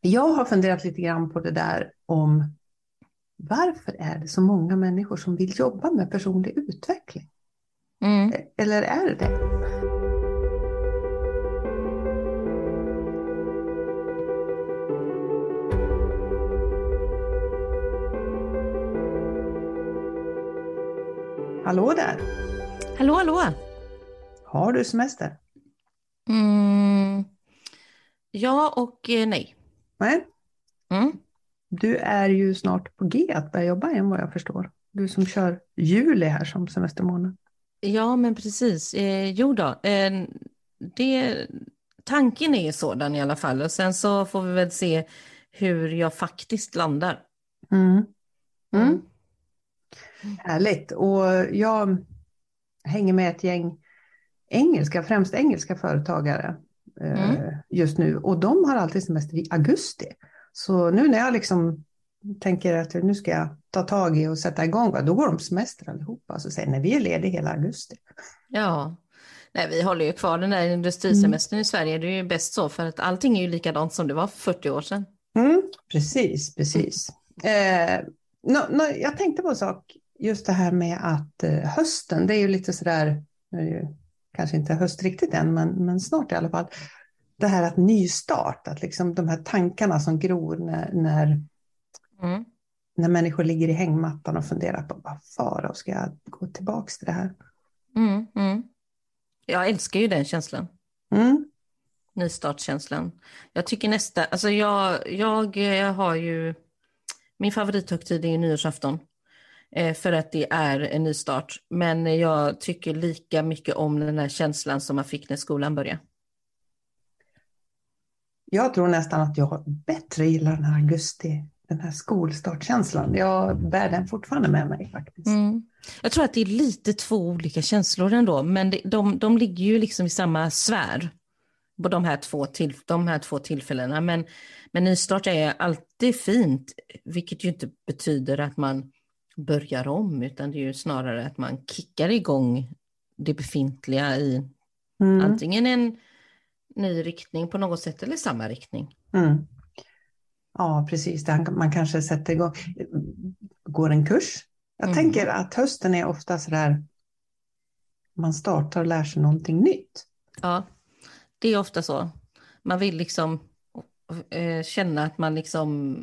Jag har funderat lite grann på det där om varför är det så många människor som vill jobba med personlig utveckling? Mm. Eller är det det? Hallå där! Hallå, hallå! Har du semester? Mm. Ja och eh, nej. Nej, Mm. du är ju snart på G att börja jobba igen vad jag förstår. Du som kör juli här som semestermånad. Ja, men precis. Eh, jo då, eh, det, tanken är sådan i alla fall. Och sen så får vi väl se hur jag faktiskt landar. Mm. Mm. Mm. Härligt. Och jag hänger med ett gäng engelska, främst engelska företagare eh, Mm. just nu. Och de har alltid semester i augusti. Så nu när jag liksom tänker att nu ska jag ta tag i och sätta igång, då går de på semester allihopa. Så säger nej, vi är lediga hela augusti. Ja, nej, vi håller ju kvar den där industrisemestern i Sverige. Det är ju bäst så, för att allting är ju likadant som det var för 40 år sedan. Mm, precis, precis. Eh, nå, nå, jag tänkte på en sak, just det här med att eh, hösten, det är ju lite sådär, nu är det ju kanske inte höst riktigt än, men, men snart i alla fall. Det här att nystart, att liksom de här tankarna som gror när, när, Mm. när människor ligger i hängmattan och funderar på vad fara, ska jag gå tillbaka till det här? Mm, mm. Jag älskar ju den känslan. Mm, Nystartskänslan. Jag tycker nästa, alltså jag, jag har ju, min favorithögtid är ju nyårsafton. Eh, för att det är en nystart. Men jag tycker lika mycket om den här känslan som man fick när skolan började. jag tror nästan att jag bättre gillar den här augusti, den här skolstartkänslan. Jag bär den fortfarande med mig faktiskt. Mm. Jag tror att det är lite två olika känslor ändå, men det, de, de ligger ju liksom i samma sfär på de här två, till, de här två tillfällena. Men, men nystart är alltid fint, vilket ju inte betyder att man börjar om, utan det är ju snarare att man kickar igång det befintliga i Mm. antingen en ny riktning på något sätt eller samma riktning. Mm. Ja, precis. Där man kanske sätter igång, går en kurs. Jag Mm. tänker att hösten är ofta sådär, man startar och lär sig någonting nytt. Ja, det är ofta så. Man vill liksom eh, känna att man liksom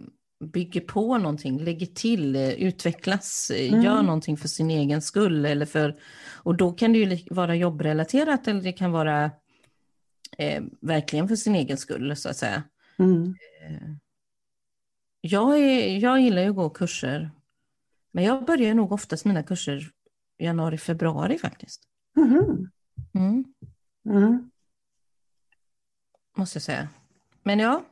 bygger på någonting, lägger till, eh, utvecklas, eh, Mm. gör någonting för sin egen skull. Eller för, och då kan det ju vara jobbrelaterat eller det kan vara eh, verkligen för sin egen skull så att säga. Mm. Jag, är, jag gillar ju att gå kurser, men jag börjar nog oftast mina kurser januari, februari faktiskt. Mhm. Mm. Mm. måste jag säga. Men ja,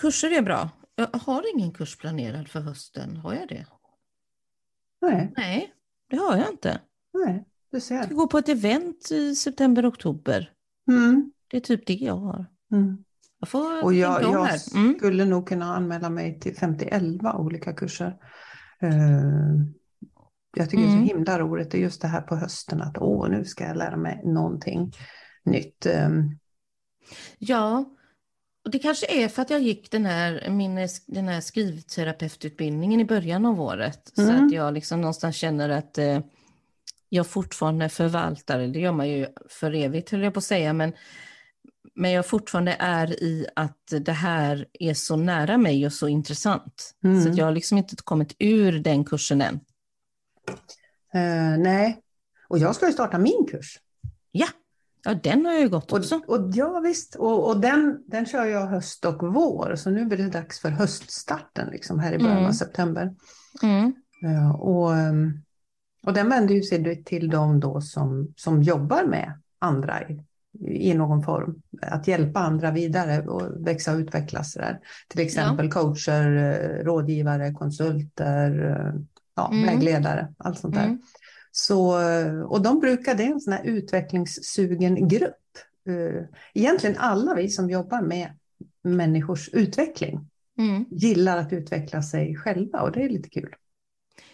kurser är bra. Jag har ingen kurs planerad för hösten. Har jag det? Nej, Nej, det har jag inte. nej, du Jag ser. ska gå på ett event i september, oktober. Mm. Det är typ det jag har. Mm. Jag får Och jag, jag. Mm. skulle nog kunna anmäla mig till 50-11 olika kurser. Eh, jag tycker det är Mm. så himla roligt, och just det här på hösten, att åh, nu ska jag lära mig någonting nytt. Eh, Ja, och det kanske är för att jag gick den här, min, den här skrivterapeututbildningen i början av året. Så Mm. att jag liksom någonstans känner att eh, jag fortfarande förvaltar, det gör man ju för evigt höll jag på att säga, men, men jag fortfarande är i att det här är så nära mig och så intressant. Mm. Så att jag har liksom inte kommit ur den kursen än. eh, nej, och jag ska ju starta min kurs. Ja, ja den har jag ju gått också. Och, och ja visst, och, och den, den kör jag höst och vår, så nu blir det dags för höststarten liksom, här i början av Mm. september. Mm. Eh, och, ehm, och den vänder ju sig till de då som, som jobbar med andra i, i någon form. Att hjälpa andra vidare och växa och utvecklas. Där. Till exempel coacher, eh, rådgivare, konsulter, eh, ja, Mm. vägledare, allt sånt där. Så, och de brukar, det är en sån här utvecklingssugen grupp. Eh, Egentligen alla vi som jobbar med människors utveckling Mm. gillar att utveckla sig själva och det är lite kul.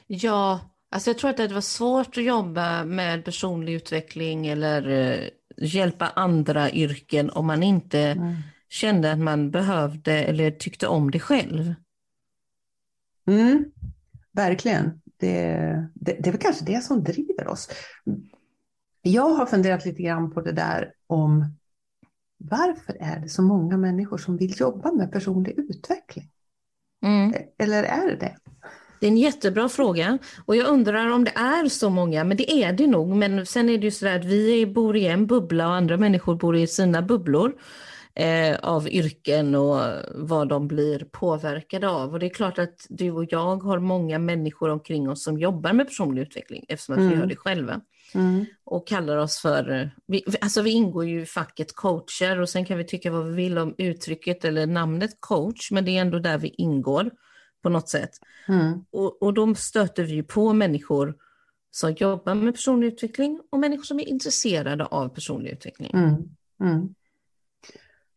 Ja, alltså jag tror att det var svårt att jobba med personlig utveckling eller eh, hjälpa andra yrken om man inte Mm. kände att man behövde eller tyckte om det själv. Mm, verkligen. Det, det, det är väl kanske det som driver oss. Jag har funderat lite grann på det där om varför är det så många människor som vill jobba med personlig utveckling? Mm. Eller är det det? Det är en jättebra fråga och jag undrar om det är så många, men det är det nog. Men sen är det ju så att vi bor i en bubbla och andra människor bor i sina bubblor eh, av yrken och vad de blir påverkade av. Och det är klart att du och jag har många människor omkring oss som jobbar med personlig utveckling eftersom att mm. vi gör det själva. Mm. Och kallar oss för, vi, alltså vi ingår ju i facket coacher och sen kan vi tycka vad vi vill om uttrycket eller namnet coach, men det är ändå där vi ingår på något sätt. Mm. Och, och då stöter vi på människor som jobbar med personlig utveckling och människor som är intresserade av personlig utveckling. Mm.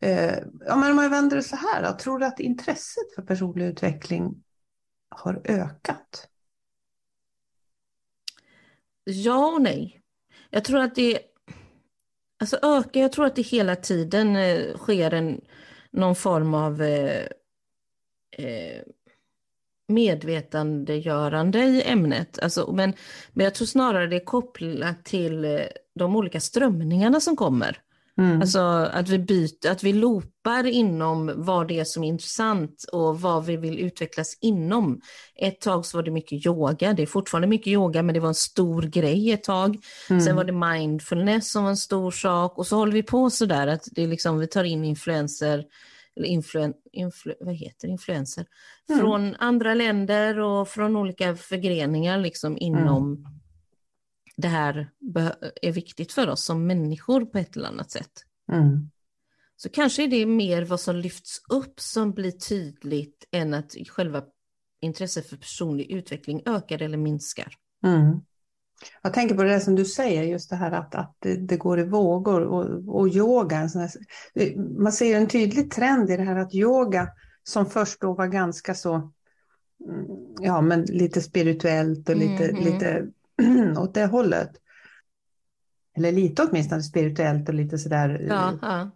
Eh, ja, men om man vänder det så här, då, tror du att intresset för personlig utveckling har ökat? Ja och nej. Jag tror att det alltså ökar, jag tror att det hela tiden eh, sker en, någon form av eh, eh, medvetandegörande i ämnet. Alltså, men, men jag tror snarare det är kopplat till eh, de olika strömningarna som kommer. Mm. Alltså att vi byter, att vi loopar inom vad det är som är intressant och vad vi vill utvecklas inom. Ett tag så var det mycket yoga, det är fortfarande mycket yoga men det var en stor grej ett tag. Mm. Sen var det mindfulness som var en stor sak och så håller vi på sådär att det är liksom, vi tar in influenser eller influen, influ, vad heter influenser, mm. från andra länder och från olika förgreningar liksom inom mm. Det här är viktigt för oss som människor på ett eller annat sätt. Mm. Så kanske är det mer vad som lyfts upp som blir tydligt än att själva intresset för personlig utveckling ökar eller minskar. Mm. Jag tänker på det som du säger, just det här att, att det, det går i vågor och, och yoga. Man ser en tydlig trend i det här att yoga som först då var ganska så, mm, ja men lite spirituellt och lite, mm, lite åt det hållet. Eller lite åtminstone spirituellt och lite sådär ja, ja.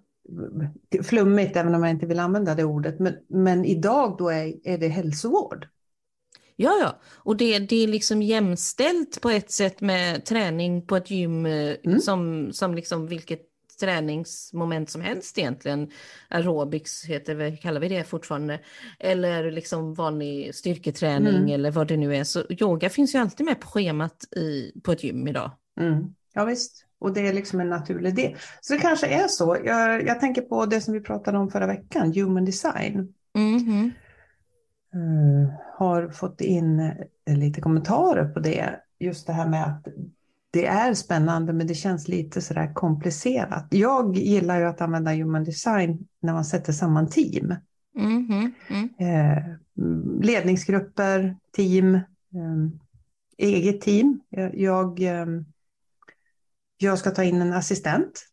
flummigt, även om jag inte vill använda det ordet. Men, men idag då är, är det hälsovård. Ja, ja, och det, det är liksom jämställt på ett sätt med träning på ett gym eh, mm. som, som liksom vilket träningsmoment som helst egentligen. Aerobics heter vi, kallar vi det fortfarande. Eller liksom vanlig styrketräning mm. eller vad det nu är. Så yoga finns ju alltid med på schemat i, på ett gym idag. Mm. Ja visst, och det är liksom en naturlig del. Så det kanske är så. Jag, jag tänker på det som vi pratade om förra veckan, human design. Mm. Uh, har fått in lite kommentarer på det. Just det här med att det är spännande men det känns lite sådär komplicerat. Jag gillar ju att använda human design när man sätter samman team. Mm, mm. Eh, ledningsgrupper, team, eh, eget team. Jag, eh, jag, ska ta in en assistent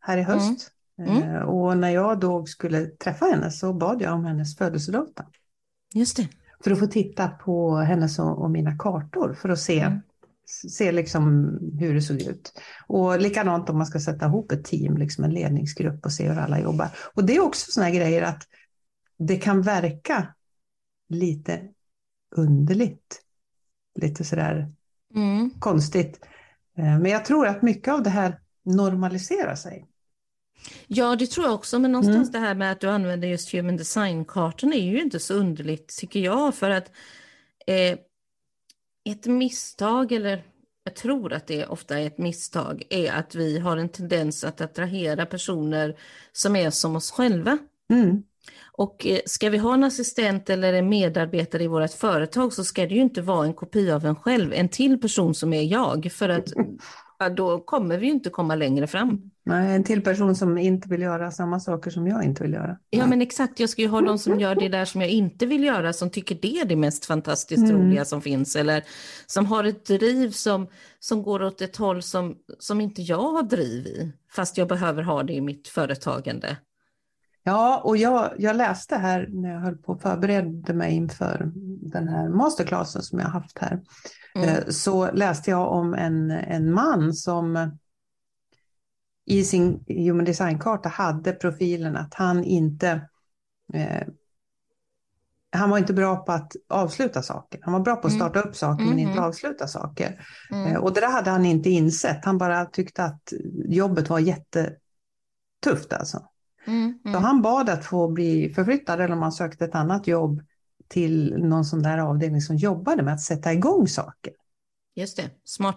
här i höst. Mm. mm. och när jag då skulle träffa henne så bad jag om hennes födelsedatum. Just det. För att få titta på hennes och, och mina kartor för att se, mm. Se liksom hur det såg ut. Och likadant om man ska sätta ihop ett team, liksom en ledningsgrupp och se hur alla jobbar. Och det är också sådana grejer att det kan verka lite underligt. Lite sådär mm. konstigt. Eh, men jag tror att mycket av det här normaliserar sig. Ja, det tror jag också, men någonstans mm. det här med att du använder just human design-kartan är ju inte så underligt tycker jag, för att eh, ett misstag, eller jag tror att det ofta är ett misstag, är att vi har en tendens att attrahera personer som är som oss själva. Mm. Och eh, ska vi ha en assistent eller en medarbetare i vårt företag så ska det ju inte vara en kopia av en själv, en till person som är jag, för att då kommer vi ju inte komma längre fram. Nej, en till person som inte vill göra samma saker som jag inte vill göra. Ja, men exakt. Jag ska ju ha de som gör det där som jag inte vill göra, som tycker det är det mest fantastiskt mm. roliga som finns, eller som har ett driv som, som går åt ett håll som, som inte jag har driv i, fast jag behöver ha det i mitt företagande. Ja, och jag, jag läste här när jag höll på att förbereda mig inför den här masterclassen som jag haft här. Mm. Eh, så läste jag om en, en man som i sin human design-karta hade profilen att han inte eh, han var inte bra på att avsluta saker. Han var bra på att mm. starta upp saker mm. men inte mm. avsluta saker. Mm. Eh, och det där hade han inte insett. Han bara tyckte att jobbet var jättetufft alltså. Mm. Så han bad att få bli förflyttad eller om han sökte ett annat jobb till någon sån där avdelning som jobbade med att sätta igång saker. Just det, smart.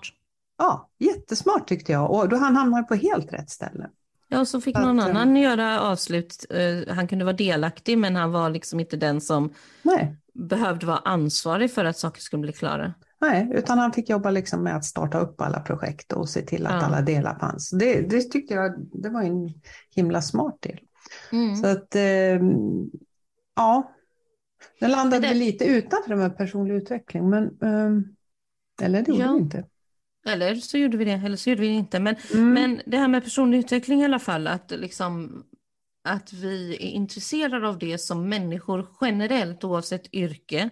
Ja, jättesmart tyckte jag och då han hamnade på helt rätt ställe. Ja, och så fick någon att, eh, annan göra avslut. Eh, han kunde vara delaktig, men han var liksom inte den som nej. behövde vara ansvarig för att saker skulle bli klara. Nej, utan han fick jobba liksom med att starta upp alla projekt och se till att ja. alla delar fanns. Det, det tyckte jag det var en himla smart del. Mm. Så att, eh, ja, den landade det... lite utanför det med personlig utveckling, men eh, eller det gjorde ja. vi inte. Eller så gjorde vi det, eller så gjorde vi det inte. Men, mm. men det här med personlig utveckling i alla fall, att, liksom, att vi är intresserade av det som människor generellt, oavsett yrke,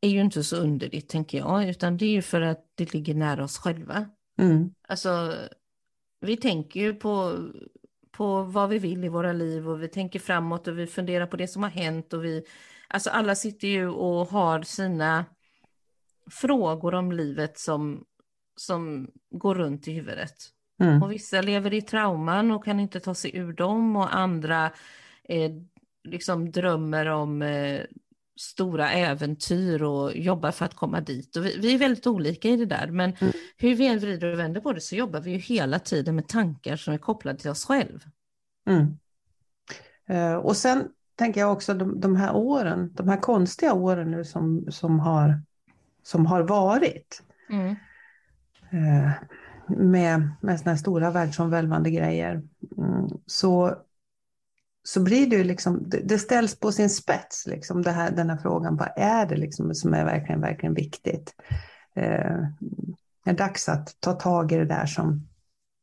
är ju inte så underligt, tänker jag, utan det är ju för att det ligger nära oss själva. Mm. Alltså, vi tänker ju på, på vad vi vill i våra liv och vi tänker framåt och vi funderar på det som har hänt och vi, alltså alla sitter ju och har sina frågor om livet som som går runt i huvudet. Mm. Och vissa lever i trauman och kan inte ta sig ur dem och andra eh, liksom drömmer om eh, stora äventyr och jobbar för att komma dit. Och vi, vi är väldigt olika i det där, men mm. hur vi än vrider och vänder på det så jobbar vi ju hela tiden med tankar som är kopplade till oss själv. Mm. Uh, och sen tänker jag också de, de, här åren, de här konstiga åren nu som, som, har, som har varit. Mm. Eh, med, med sådana här stora världsomvälvande grejer, mm, så, så blir det ju liksom, det ställs på sin spets, liksom det här, den här frågan, vad är det liksom som är verkligen, verkligen viktigt? Eh, det är dags att ta tag i det där som,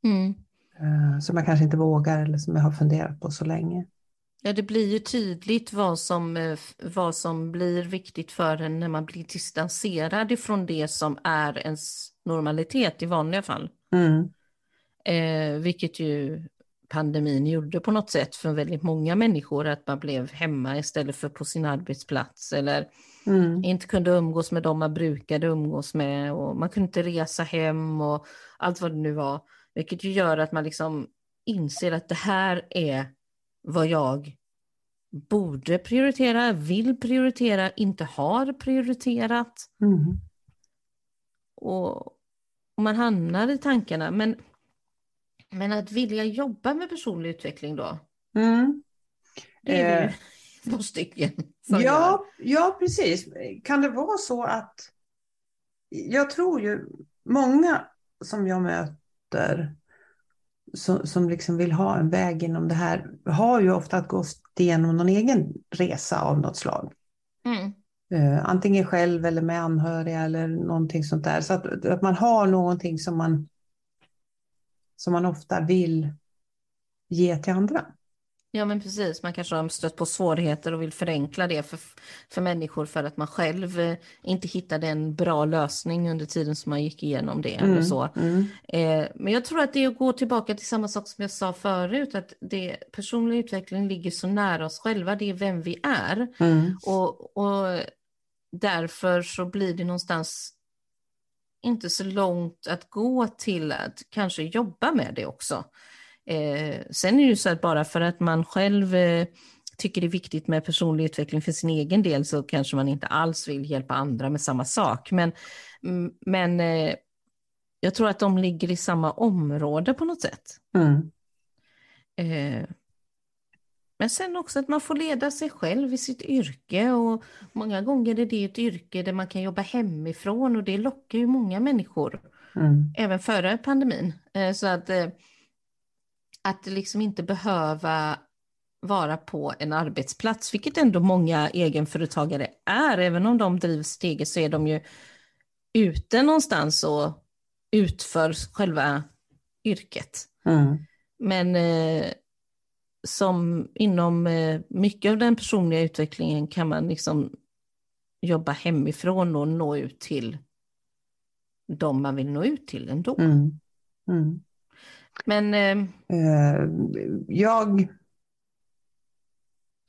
mm. eh, som jag kanske inte vågar eller som jag har funderat på så länge. Ja, det blir ju tydligt vad som, eh, vad som blir viktigt för en när man blir distanserad ifrån det som är ens normalitet i vanliga fall. Mm. Eh, vilket ju pandemin gjorde på något sätt för väldigt många människor, att man blev hemma istället för på sin arbetsplats eller mm. inte kunde umgås med dem man brukade umgås med och man kunde inte resa hem och allt vad det nu var. Vilket ju gör att man liksom inser att det här är vad jag borde prioritera, vill prioritera, inte har prioriterat. Mm. Och, och, man hamnar i tankarna. Men, men att vilja jobba med personlig utveckling då? Mm. Det är eh. två stycken. Ja, ja, precis. Kan det vara så att jag tror ju många som jag möter som, som liksom vill ha en väg inom det här har ju ofta gått igenom någon egen resa av något slag. Mm. Uh, antingen själv eller med anhöriga eller någonting sånt där. Så att, att man har någonting som man, som man ofta vill ge till andra. Ja men precis, man kanske har stött på svårigheter och vill förenkla det för, för människor för att man själv eh, inte hittade en bra lösning under tiden som man gick igenom det. Mm, eller så. Mm. Eh, men jag tror att det är att gå tillbaka till samma sak som jag sa förut, att det, personlig utveckling ligger så nära oss själva, det är vem vi är. Mm. Och, och därför så blir det någonstans inte så långt att gå till att kanske jobba med det också. Eh, sen är det ju så att bara för att man själv eh, tycker det är viktigt med personlig utveckling för sin egen del så kanske man inte alls vill hjälpa andra med samma sak. Men, mm, men eh, jag tror att de ligger i samma område på något sätt. Mm. Men sen också att man får leda sig själv i sitt yrke och många gånger är det ett yrke där man kan jobba hemifrån och det lockar ju många människor. Mm. Även före pandemin. Eh, så att eh, att liksom inte behöva vara på en arbetsplats, vilket ändå många egenföretagare är. Även om de driver sitt eget så är de ju ute någonstans och utför själva yrket. Mm. Men eh, som inom eh, mycket av den personliga utvecklingen kan man liksom jobba hemifrån och nå ut till de man vill nå ut till ändå. Mm. Mm. Men eh... jag,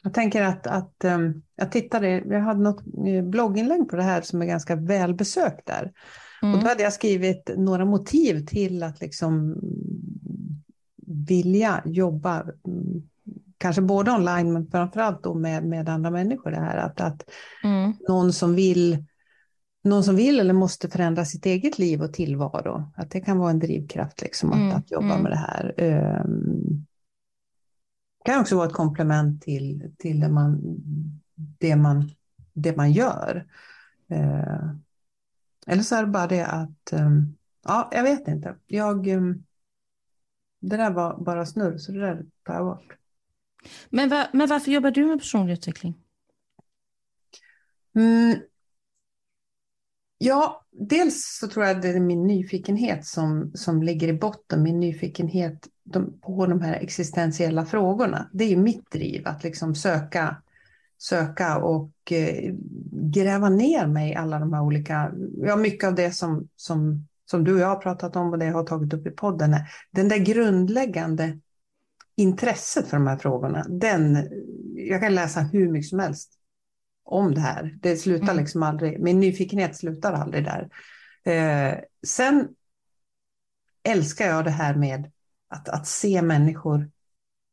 jag tänker att, att jag tittade, jag hade något blogginlägg på det här som är ganska välbesökt där. Mm. Och då hade jag skrivit några motiv till att liksom vilja jobba, mm, kanske både online men framförallt då med, med andra människor. Det här att, att mm. någon som vill någon som vill eller måste förändra sitt eget liv och tillvaro. Att det kan vara en drivkraft liksom, att, mm, att jobba mm. med det här. Um, det kan också vara ett komplement till, till det, man, det, man, det man gör. Uh, eller så är det bara det att, um, ja, jag vet inte. Jag, um, det där var bara snurr, så det där tar jag bort. Men, va, men varför jobbar du med personlig utveckling? Mm, Ja, dels så tror jag det är min nyfikenhet som, som ligger i botten, min nyfikenhet på de här existentiella frågorna. Det är ju mitt driv att liksom söka, söka och eh, gräva ner mig i alla de här olika, ja mycket av det som, som, som du och jag har pratat om och det jag har tagit upp i podden. Är, den där grundläggande intresset för de här frågorna, den, jag kan läsa hur mycket som helst om det här. Det slutar mm. liksom aldrig, min nyfikenhet slutar aldrig där. Eh, sen älskar jag det här med att, att se människor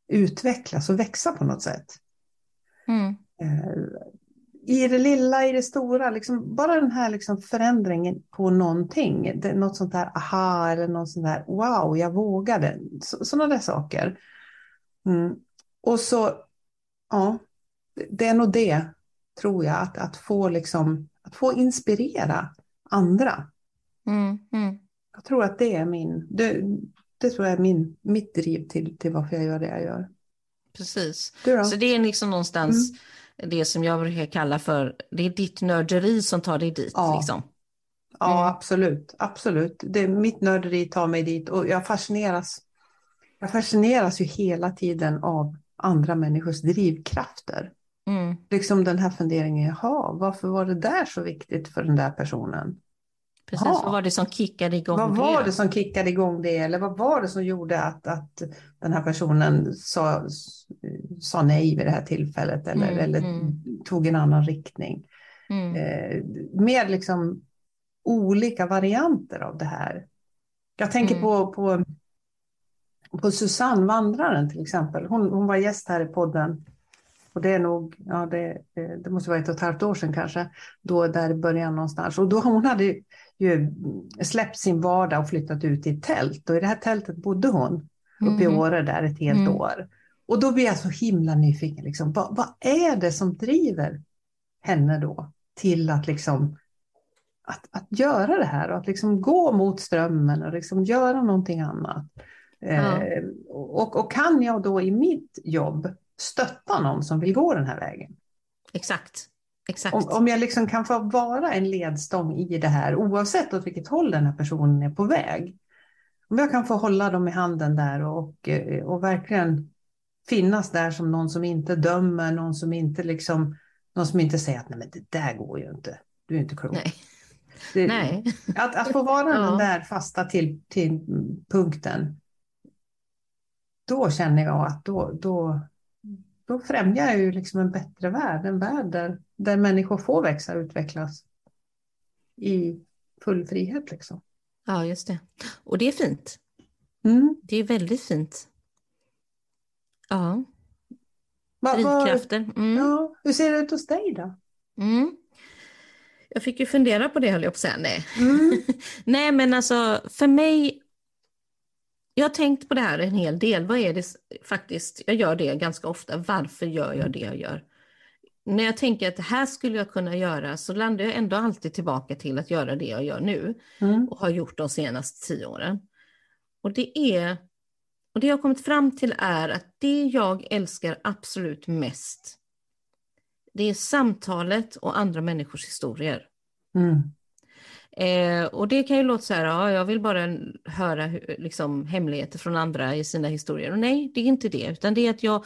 utvecklas och växa på något sätt. Mm. Eh, I det lilla, i det stora, liksom, bara den här liksom förändringen på någonting. Det, något sånt där aha eller något sånt där wow, jag vågade. Sådana där saker. Mm. Och så, ja, det är nog det tror jag, att, att, få, liksom, att få inspirera andra. Mm, mm. Jag tror att det är min, det, det tror jag är min, mitt driv till, till varför jag gör det jag gör. Precis, så det är liksom någonstans mm. Det som jag brukar kalla för, det är ditt nörderi som tar dig dit. Ja, liksom. ja mm. absolut, absolut. Det, mitt nörderi tar mig dit och jag fascineras, jag fascineras ju hela tiden av andra människors drivkrafter. Mm. Liksom den här funderingen, jaha, varför var det där så viktigt för den där personen? Precis, vad var det som kickade igång vad det? Vad var det som kickade igång det? Eller vad var det som gjorde att, att den här personen sa, sa nej vid det här tillfället eller, mm, eller mm. tog en annan riktning? Mm. Eh, med liksom olika varianter av det här. Jag tänker mm. på, på, på Susanne Vandraren till exempel. Hon, hon var gäst här i podden och det är nog, ja det, det måste vara ett och ett halvt år sedan kanske, då där i början någonstans. Och då hon hade ju släppt sin vardag och flyttat ut i ett tält. Och i det här tältet bodde hon uppe i mm. Åre där ett helt mm. år. Och då blir jag så himla nyfiken, liksom, vad, vad, är det som driver henne då till att liksom att, att göra det här och att liksom gå mot strömmen och liksom göra någonting annat. Ja. Eh, och, och kan jag då i mitt jobb stötta någon som vill gå den här vägen. Exakt. Exakt. Om, om jag liksom kan få vara en ledstång i det här, oavsett åt vilket håll den här personen är på väg. Om jag kan få hålla dem i handen där och, eh, och verkligen finnas där som någon som inte dömer, någon som inte liksom, någon som inte säger att nej men det där går ju inte, du är inte klok. Nej. Det, nej. Att, att få vara ja. den där fasta till, till punkten, då känner jag att då, då, då främjar jag ju liksom en bättre värld, en värld där, där människor får växa och utvecklas i full frihet. Liksom. Ja, just det. Och det är fint. Mm. Det är väldigt fint. Ja. Va, Drivkrafter. Mm. Ja, hur ser det ut hos dig då? Mm. Jag fick ju fundera på det höll jag på att säga. Nej. Mm. Nej men alltså för mig jag har tänkt på det här en hel del. Vad är det faktiskt, jag gör det ganska ofta. Varför gör jag det jag gör? När jag tänker att det här skulle jag kunna göra så landar jag ändå alltid tillbaka till att göra det jag gör nu mm. och har gjort de senaste tio åren. Och det är, och det jag har kommit fram till är att det jag älskar absolut mest, det är samtalet och andra människors historier. Mm. Eh, och det kan ju låta så här, ja, jag vill bara höra liksom, hemligheter från andra i sina historier. Och nej, det är inte det, utan det är att jag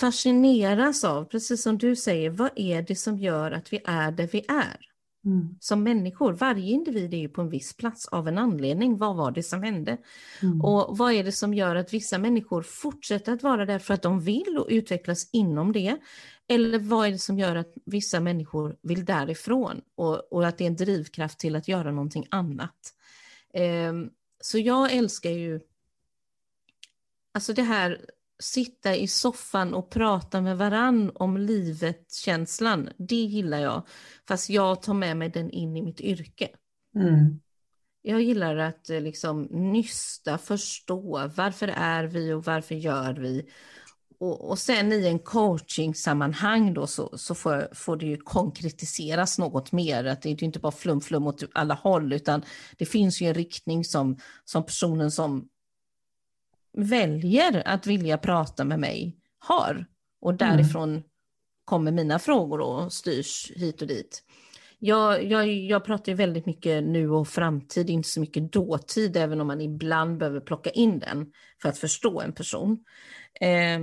fascineras av, precis som du säger, vad är det som gör att vi är där vi är? Mm. Som människor, varje individ är ju på en viss plats av en anledning. Vad var det som hände? Mm. Och vad är det som gör att vissa människor fortsätter att vara där för att de vill och utvecklas inom det? Eller vad är det som gör att vissa människor vill därifrån och, och att det är en drivkraft till att göra någonting annat? Eh, så jag älskar ju alltså det här sitta i soffan och prata med varann om livet-känslan, det gillar jag. Fast jag tar med mig den in i mitt yrke. Mm. Jag gillar att eh, liksom nysta, förstå varför är vi och varför gör vi? Och, och sen i en coaching-sammanhang då så, så får, får det ju konkretiseras något mer. Att det är inte bara flum flum åt alla håll utan det finns ju en riktning som, som personen som väljer att vilja prata med mig har. Och därifrån mm. kommer mina frågor och styrs hit och dit. Jag, jag, jag pratar ju väldigt mycket nu och framtid, inte så mycket dåtid, även om man ibland behöver plocka in den för att förstå en person. Eh,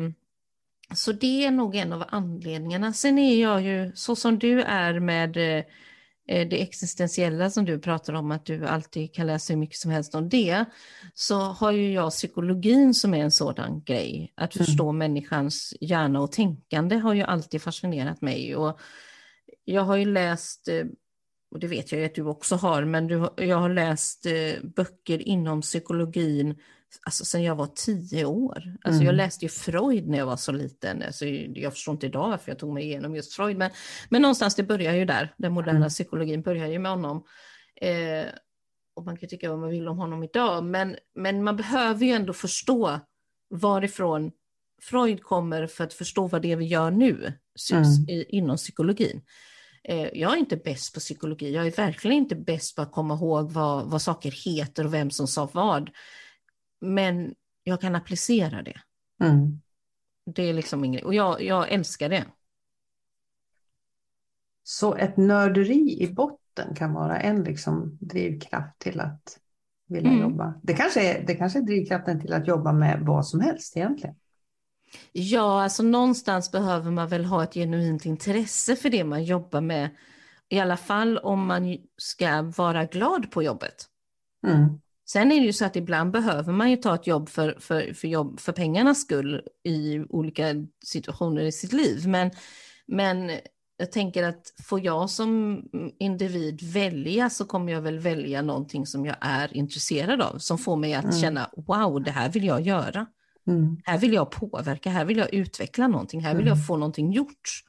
så det är nog en av anledningarna. Sen är jag ju, så som du är med eh, det existentiella som du pratar om, att du alltid kan läsa hur mycket som helst om det, så har ju jag psykologin som är en sådan grej. Att mm. förstå mm. människans hjärna och tänkande har ju alltid fascinerat mig. Och jag har ju läst, eh, och det vet jag ju att du också har, men du, jag har läst eh, böcker inom psykologin alltså sen jag var tio år. Alltså mm. Jag läste ju Freud när jag var så liten. Alltså jag förstår inte idag varför jag tog mig igenom just Freud, men, men någonstans det börjar ju där. Den moderna mm. psykologin börjar ju med honom. Eh, och man kan tycka vad man vill om honom idag, men, men man behöver ju ändå förstå varifrån Freud kommer för att förstå vad det är vi gör nu mm. i, inom psykologin. Eh, jag är inte bäst på psykologi, jag är verkligen inte bäst på att komma ihåg vad, vad saker heter och vem som sa vad. Men jag kan applicera det. Mm. Det är liksom ingen, och jag, jag älskar det. Så ett nörderi i botten kan vara en liksom drivkraft till att vilja mm. jobba. Det kanske, är, det kanske är drivkraften till att jobba med vad som helst egentligen. Ja, alltså någonstans behöver man väl ha ett genuint intresse för det man jobbar med. I alla fall om man ska vara glad på jobbet. Mm. Sen är det ju så att ibland behöver man ju ta ett jobb för, för, för, jobb, för pengarnas skull i olika situationer i sitt liv. Men, men jag tänker att får jag som individ välja så kommer jag väl välja någonting som jag är intresserad av, som får mig att mm. känna wow, det här vill jag göra. Mm. Här vill jag påverka, här vill jag utveckla någonting, här vill mm. jag få någonting gjort.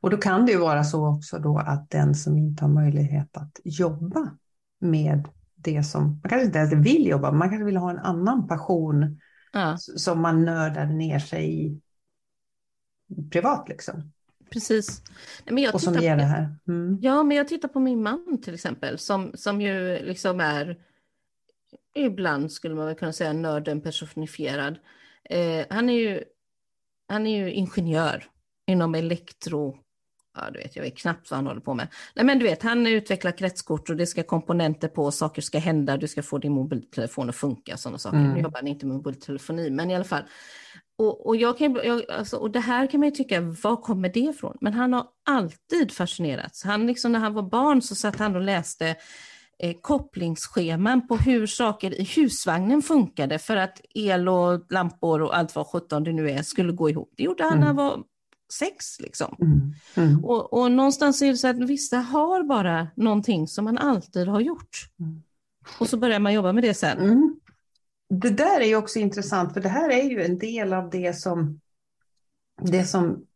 Och då kan det ju vara så också då att den som inte har möjlighet att jobba med det som, man kanske inte ens vill jobba, man kanske vill ha en annan passion ja. som man nördar ner sig i privat liksom. Precis. Men jag och som ger det här. Mm. Ja, men jag tittar på min man till exempel, som, som ju liksom är, ibland skulle man väl kunna säga nörden personifierad. Eh, han, är ju, han är ju ingenjör inom elektro ja, du vet, jag vet knappt vad han håller på med. Nej, men du vet, han utvecklar kretskort och det ska komponenter på, saker ska hända, du ska få din mobiltelefon att funka, sådana saker. Mm. Nu jobbar han inte med mobiltelefoni, men i alla fall. Och, och, jag kan, jag, alltså, och det här kan man ju tycka, var kommer det ifrån? Men han har alltid fascinerats. Han, liksom, när han var barn så satt han och läste eh, kopplingsscheman på hur saker i husvagnen funkade för att el och lampor och allt vad sjutton det nu är skulle gå ihop. Det gjorde han mm. när han var sex. Liksom. Mm. Mm. Och, och, någonstans är det så att vissa har bara någonting som man alltid har gjort. Mm. Och så börjar man jobba med det sen. Mm. Det där är ju också intressant, för det här är ju en del av det som, det som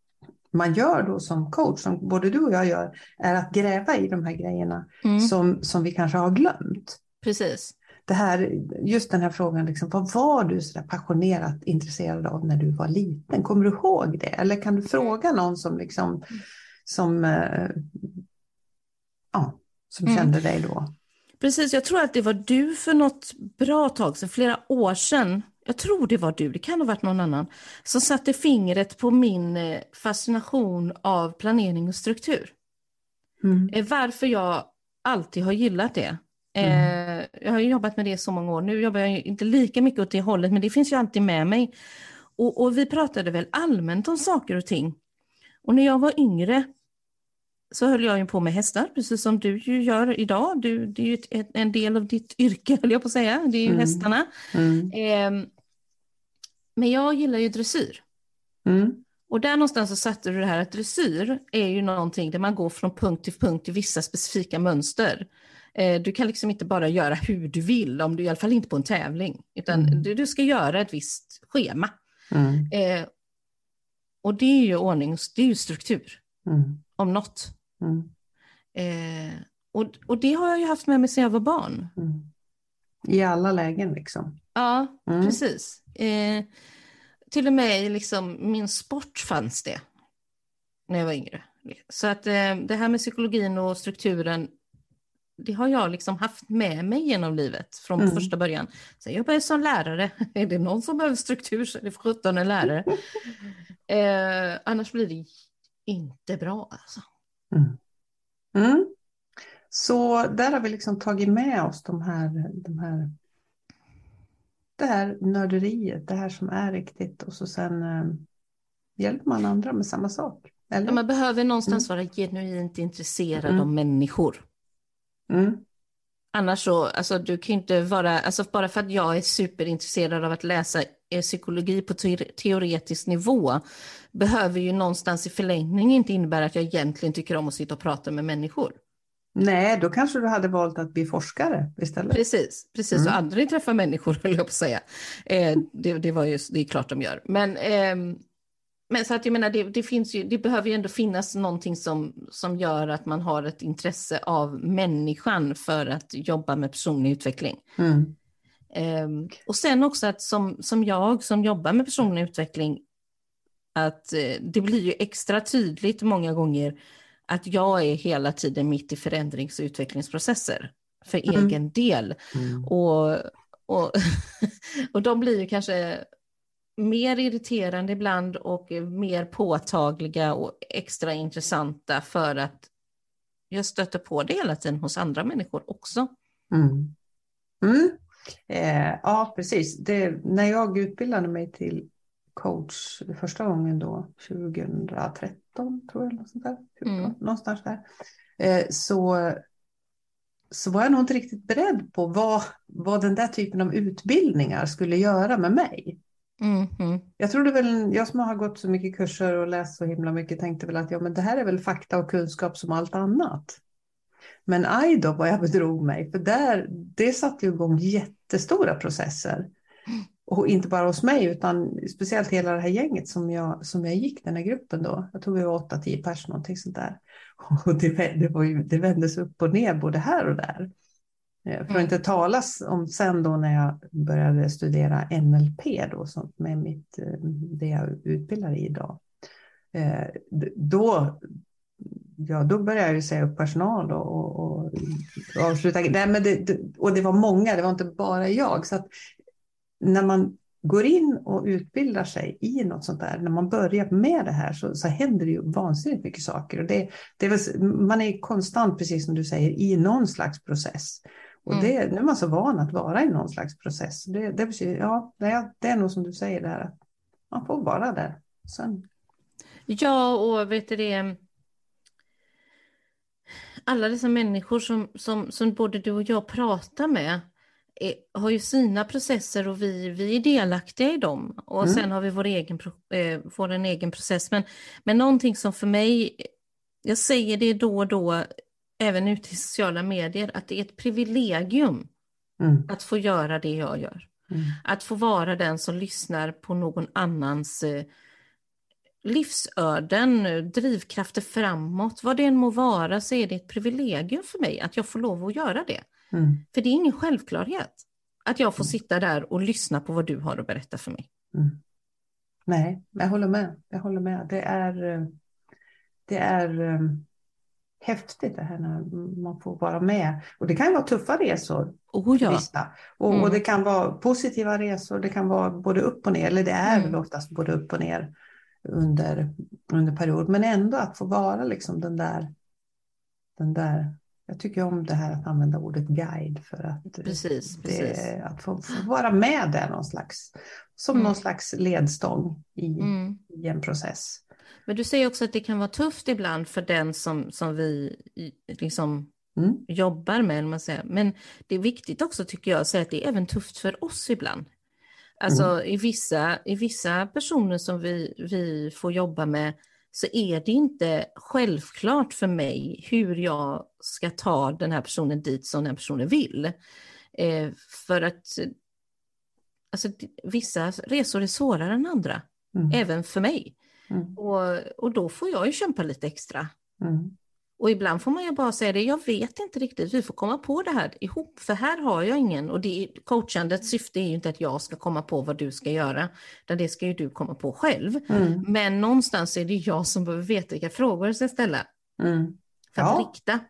man gör då som coach, som både du och jag gör, är att gräva i de här grejerna mm. som, som vi kanske har glömt. Precis det här, just den här frågan, liksom, vad var du så passionerat intresserad av när du var liten? Kommer du ihåg det? Eller kan du fråga någon som, liksom, som, eh, ja, som mm. kände dig då? Precis, jag tror att det var du för något bra tag sedan, flera år sedan, jag tror det var du, det kan ha varit någon annan, som satte fingret på min eh, fascination av planering och struktur. Mm. Eh, varför jag alltid har gillat det. Mm. Eh, jag har jobbat med det så många år. Nu jobbar jag inte lika mycket åt det hållet, men det finns ju alltid med mig. Och, och vi pratade väl allmänt om saker och ting. Och när jag var yngre, så höll jag ju på med hästar, precis som du ju gör idag. Du, det är ju ett, en del av ditt yrke, höll jag på att säga. Det är ju mm. hästarna. Mm. Eh, men jag gillar ju dressyr. Mm. Och där någonstans så satte du det här att dressyr är ju någonting där man går från punkt till punkt i vissa specifika mönster. Eh, du kan liksom inte bara göra hur du vill, om du i alla fall inte på en tävling, utan mm. du, du, ska göra ett visst schema. Mm. Eh, och det är ju ordning, det är ju struktur, mm. om något. Mm. Eh, och, och det har jag ju haft med mig sedan jag var barn. Mm. I alla lägen liksom. Ja, mm. precis. Eh, till och med i liksom, min sport fanns det när jag var yngre. Så att eh, det här med psykologin och strukturen, det har jag liksom haft med mig genom livet från mm. första början. Så jag började som lärare. Är det någon som behöver struktur så är det för sjutton en lärare. eh, annars blir det inte bra alltså. Mm. Mm. Så där har vi liksom tagit med oss de här, de här det här nörderiet, det här som är riktigt och så sen eh, hjälper man andra med samma sak. Eller? man behöver någonstans mm. vara genuint intresserad mm. av människor. Mm. Annars så, alltså du kan inte vara, alltså bara för att jag är superintresserad av att läsa eh, psykologi på teoretisk nivå behöver ju någonstans i förlängning inte innebära att jag egentligen tycker om att sitta och prata med människor. Nej, då kanske du hade valt att bli forskare istället. Precis, precis. Mm. och aldrig träffa människor höll jag på att säga. Eh, det, det, var ju, det är klart de gör. Men, eh, men så att jag menar, det, det, finns ju, det behöver ju ändå finnas någonting som, som gör att man har ett intresse av människan för att jobba med personlig utveckling. Mm. Eh, och sen också att som, som jag som jobbar med personlig utveckling, att eh, det blir ju extra tydligt många gånger att jag är hela tiden mitt i förändrings och utvecklingsprocesser för mm. egen del. Mm. Och, och, och de blir ju kanske mer irriterande ibland och mer påtagliga och extra intressanta för att jag stöter på det hela tiden hos andra människor också. Mm. Mm. Eh, ja, precis. Det, när jag utbildade mig till coach första gången då, 2013 tror jag, något sånt där, 14, mm. någonstans där, eh, så, så var jag nog inte riktigt beredd på vad, vad den där typen av utbildningar skulle göra med mig. Mm. Jag trodde väl, jag som har gått så mycket kurser och läst så himla mycket tänkte väl att ja, men det här är väl fakta och kunskap som allt annat. Men aj då vad jag bedrog mig, för där, det satte ju igång jättestora processer. Och inte bara hos mig, utan speciellt hela det här gänget som jag, som jag gick, den här gruppen då. Jag tror vi var åtta, tio pers, någonting sånt där. Och det, det, var ju, det vändes upp och ner både här och där. Eh, för att mm. inte talas om sen då när jag började studera NLP då, som med mitt, eh, det jag utbildar i idag. Eh, då, ja, då började jag säga upp personal och, och, och avsluta. Nej, men det, och det var många, det var inte bara jag. Så när man går in och utbildar sig i något sånt där, när man börjar med det här så, så händer det ju vansinnigt mycket saker. Och det, det är väl, man är konstant, precis som du säger, i någon slags process. Och mm. det, nu är man så van att vara i någon slags process. Det, det, betyder, ja, det, är, det är nog som du säger där, att man får vara där. Sen. Ja, och vet du det, alla dessa människor som, som, som både du och jag pratar med, har ju sina processer och vi, vi är delaktiga i dem. Och mm. sen har vi vår egen, eh, vår egen process. Men, men någonting som för mig, jag säger det då och då, även ute i sociala medier, att det är ett privilegium mm. att få göra det jag gör. Mm. Att få vara den som lyssnar på någon annans eh, livsöden, drivkrafter framåt, vad det än må vara så är det ett privilegium för mig att jag får lov att göra det. Mm. För det är ingen självklarhet att jag får mm. sitta där och lyssna på vad du har att berätta för mig. Mm. Nej, jag håller med. Jag håller med. Det är, det är um, häftigt det här när man får vara med. Och det kan vara tuffa resor. Oh, ja. och, mm. och, det kan vara positiva resor. Det kan vara både upp och ner. Eller det är mm. väl oftast både upp och ner under, under period. Men ändå att få vara liksom den där, den där jag tycker om det här att använda ordet guide för att, precis, det, precis. att få, få, vara med där någon slags, som mm. någon slags ledstång i, mm. i en process. Men du säger också att det kan vara tufft ibland för den som, som vi liksom mm. jobbar med. Man säger. Men det är viktigt också tycker jag att säga att det är även tufft för oss ibland. Alltså mm. i, vissa, i vissa personer som vi, vi får jobba med så är det inte självklart för mig hur jag ska ta den här personen dit som den personen vill. Eh, för att alltså, vissa resor är svårare än andra, mm. även för mig. Mm. Och, och då får jag ju kämpa lite extra. Mm. Och ibland får man ju bara säga det, jag vet inte riktigt, vi får komma på det här ihop, för här har jag ingen. Och det, coachandets syfte är ju inte att jag ska komma på vad du ska göra, utan det ska ju du komma på själv. Mm. Men någonstans är det jag som behöver veta vilka frågor jag ska ställa. Mm. För att ja. rikta.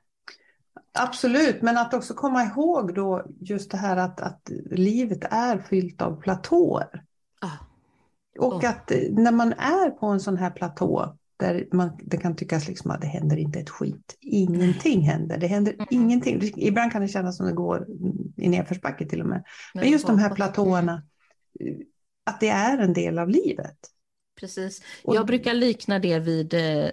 Absolut, men att också komma ihåg då just det här att, att livet är fyllt av platåer. Ah. Och oh. att när man är på en sån här platå där man, det kan tyckas liksom att det händer inte ett skit. Ingenting händer. Det händer mm. ingenting. Ibland kan det kännas som det går i nedförsbacke till och med. Men just de här platåerna, att det är en del av livet. Precis. Jag brukar likna det vid eh,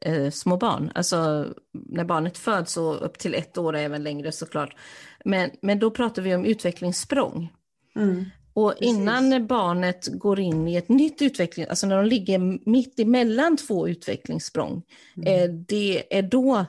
eh, små barn. Alltså när barnet föds och upp till ett år och även längre såklart. Men, men då pratar vi om utvecklingssprång. Mm. Och Precis. innan barnet går in i ett nytt utveckling, alltså när de ligger mitt emellan två utvecklingssprång, mm. eh, det är då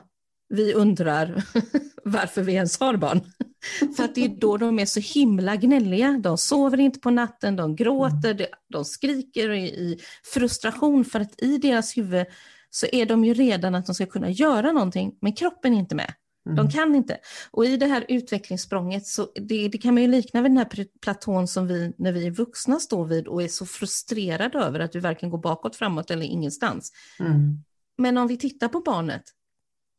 vi undrar varför vi ens har barn. För att det är då de är så himla gnälliga. De sover inte på natten, de gråter, mm. de skriker i frustration för att i deras huvud så är de ju redan att de ska kunna göra någonting, men kroppen är inte med. De mm. kan inte. Och i det här utvecklingssprånget, så det, det, kan man ju likna vid den här platån som vi när vi är vuxna står vid och är så frustrerade över att vi varken går bakåt, framåt eller ingenstans. Mm. Men om vi tittar på barnet,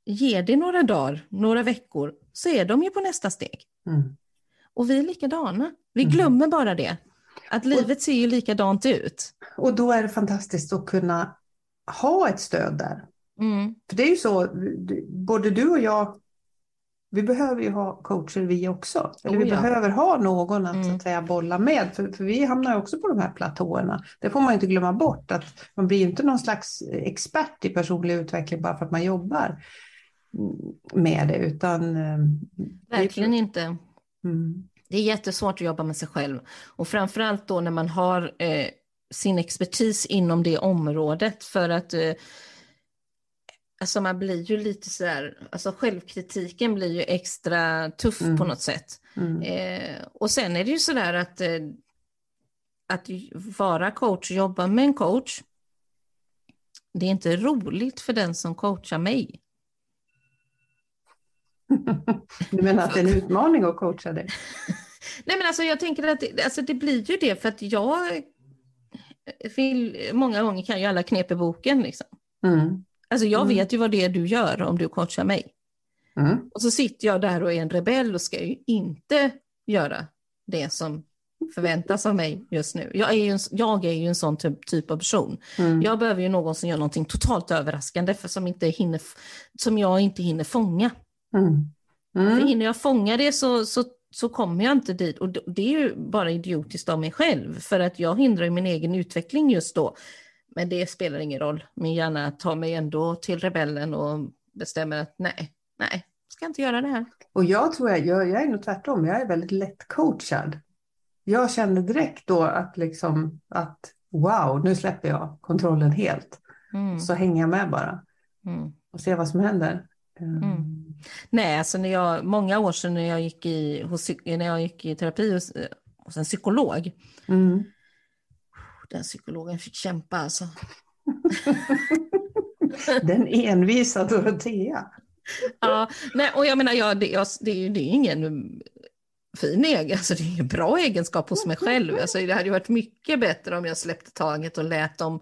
ger det några dagar, några veckor, så är de ju på nästa steg. Mm. Och vi är likadana. Vi mm. glömmer bara det. Att livet ser ju likadant ut. Och då är det fantastiskt att kunna ha ett stöd där. Mm. För det är ju så, både du och jag vi behöver ju ha coacher vi också. Eller oh, vi ja. behöver ha någon att, mm. att säga, bolla med. För, för vi hamnar också på de här platåerna. Det får man inte glömma bort. att Man blir inte någon slags expert i personlig utveckling bara för att man jobbar med det. Utan, eh, Verkligen det... inte. Mm. Det är jättesvårt att jobba med sig själv. Och framförallt då när man har eh, sin expertis inom det området. För att eh, alltså man blir ju lite sådär, alltså självkritiken blir ju extra tuff mm. på något sätt. Mm. Eh, och sen är det ju sådär att, eh, att vara coach, jobba med en coach, det är inte roligt för den som coachar mig. du menar att det är en utmaning att coacha dig? Nej men alltså jag tänker att det, alltså det blir ju det för att jag vill, många gånger kan ju alla knep i boken liksom. Mm. Alltså jag mm. vet ju vad det är du gör om du coachar mig. Mm. Och så sitter jag där och är en rebell och ska ju inte göra det som förväntas av mig just nu. Jag är ju en, jag är ju en sån typ, typ av person. Mm. Jag behöver ju någon som gör någonting totalt överraskande för som, inte hinner, som jag inte hinner fånga. Mm. Mm. För hinner jag fånga det så, så, så kommer jag inte dit. Och det är ju bara idiotiskt av mig själv för att jag hindrar min egen utveckling just då. Men det spelar ingen roll. Min hjärna tar mig ändå till rebellen och bestämmer att nej, nej, ska inte göra det här. Och jag tror jag, jag, jag är nog tvärtom, jag är väldigt lätt coachad. Jag kände direkt då att liksom att wow, nu släpper jag kontrollen helt. Mm. Så hänger jag med bara mm. och ser vad som händer. Mm. mm. Nej, alltså när jag, många år sedan när jag gick i, hos, när jag gick i terapi hos, hos en psykolog, mm den psykologen fick kämpa alltså. den envisa Dorotea. ja, nej, och jag menar, ja, det, jag, det, är, det är ingen fin egen, alltså det är ingen bra egenskap hos mig själv. Alltså, det hade varit mycket bättre om jag släppte taget och lät dem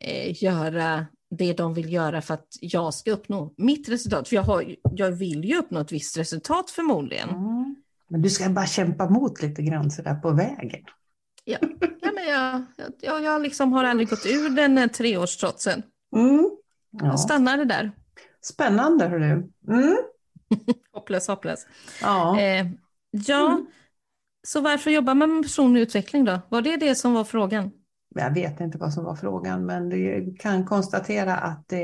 eh, göra det de vill göra för att jag ska uppnå mitt resultat. För jag, har, jag vill ju uppnå ett visst resultat förmodligen. Mm. Men du ska bara kämpa mot lite grann sådär på vägen. Ja, ja men jag, jag, jag liksom har aldrig gått ur den eh, treårstrotsen. Mm. Ja. Jag stannade där. Spännande, hörru. Mm. hopplös, hopplös. Ja, eh, ja mm. så varför jobbar man med personlig utveckling då? Var det det som var frågan? jag vet inte vad som var frågan, men du kan konstatera att det,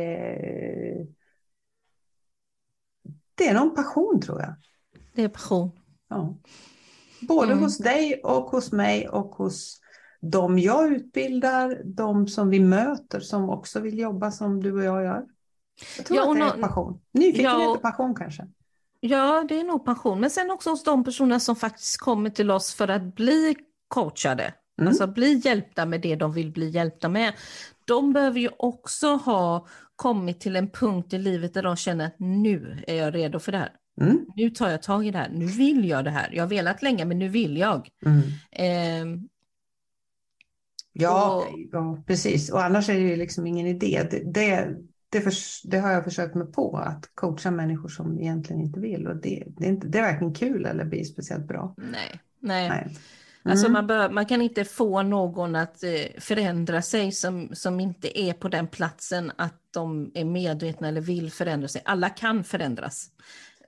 det är någon passion tror jag. Det är passion. Ja. Både mm. hos dig och hos mig och hos de jag utbildar, de som vi möter som också vill jobba som du och jag gör. Jag tror ja, att det är passion. Nyfikenhet ja, och passion kanske. Ja, det är nog passion. Men sen också hos de personer som faktiskt kommer till oss för att bli coachade. Mm. Alltså bli hjälpta med det de vill bli hjälpta med. De behöver ju också ha kommit till en punkt i livet där de känner att nu är jag redo för det här. Mm. Nu tar jag tag i det här, nu vill jag det här. Jag har velat länge men nu vill jag. Mm. Eh, ja, och... ja, precis. Och annars är det ju liksom ingen idé. Det, det, det, för, det, har jag försökt mig på, att coacha människor som egentligen inte vill. Och det, det, är, inte, det är varken kul eller blir speciellt bra. Nej, nej. nej. Alltså, mm. Alltså man, bör, man kan inte få någon att eh, förändra sig som, som inte är på den platsen att de är medvetna eller vill förändra sig. Alla kan förändras,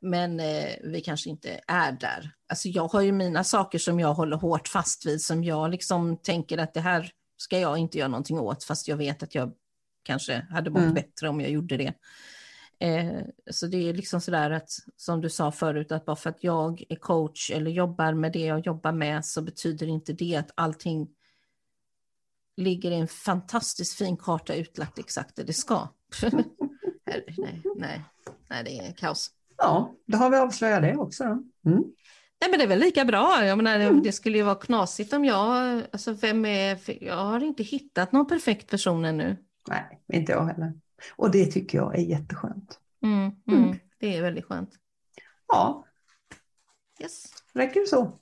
men eh, vi kanske inte är där. Alltså jag har ju mina saker som jag håller hårt fast vid, som jag liksom tänker att det här ska jag inte göra någonting åt, fast jag vet att jag kanske hade mått mm. bättre om jag gjorde det. Eh, så det är liksom sådär att, som du sa förut, att bara för att jag är coach eller jobbar med det jag jobbar med så betyder inte det att allting ligger i en fantastiskt fin karta utlagt exakt där det ska. nej, nej, nej, det är kaos. Ja, då har vi avslöjat det också. Mm. Nej, men det är väl lika bra. Jag menar, mm. Det skulle ju vara knasigt om jag... Alltså, vem är... Jag har inte hittat någon perfekt person ännu. Nej, inte jag heller. Och det tycker jag är jätteskönt. Mm, mm, mm. Det är väldigt skönt. Ja. Yes. Räcker det så?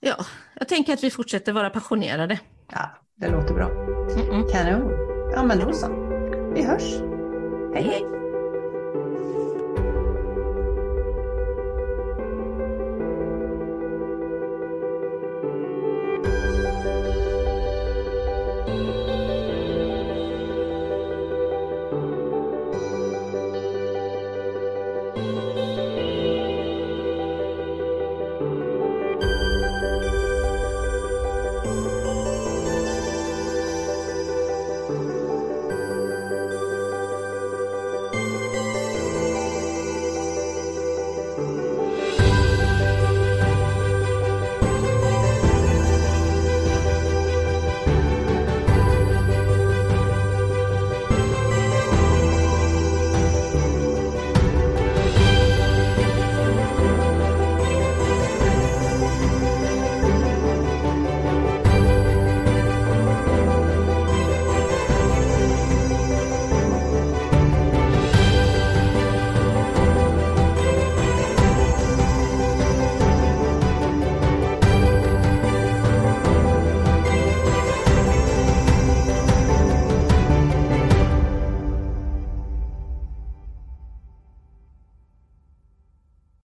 Ja, jag tänker att vi fortsätter vara passionerade. Ja, det låter bra. Mm -mm. Kanon. Ja, men då så. Vi hörs. Hej, hej.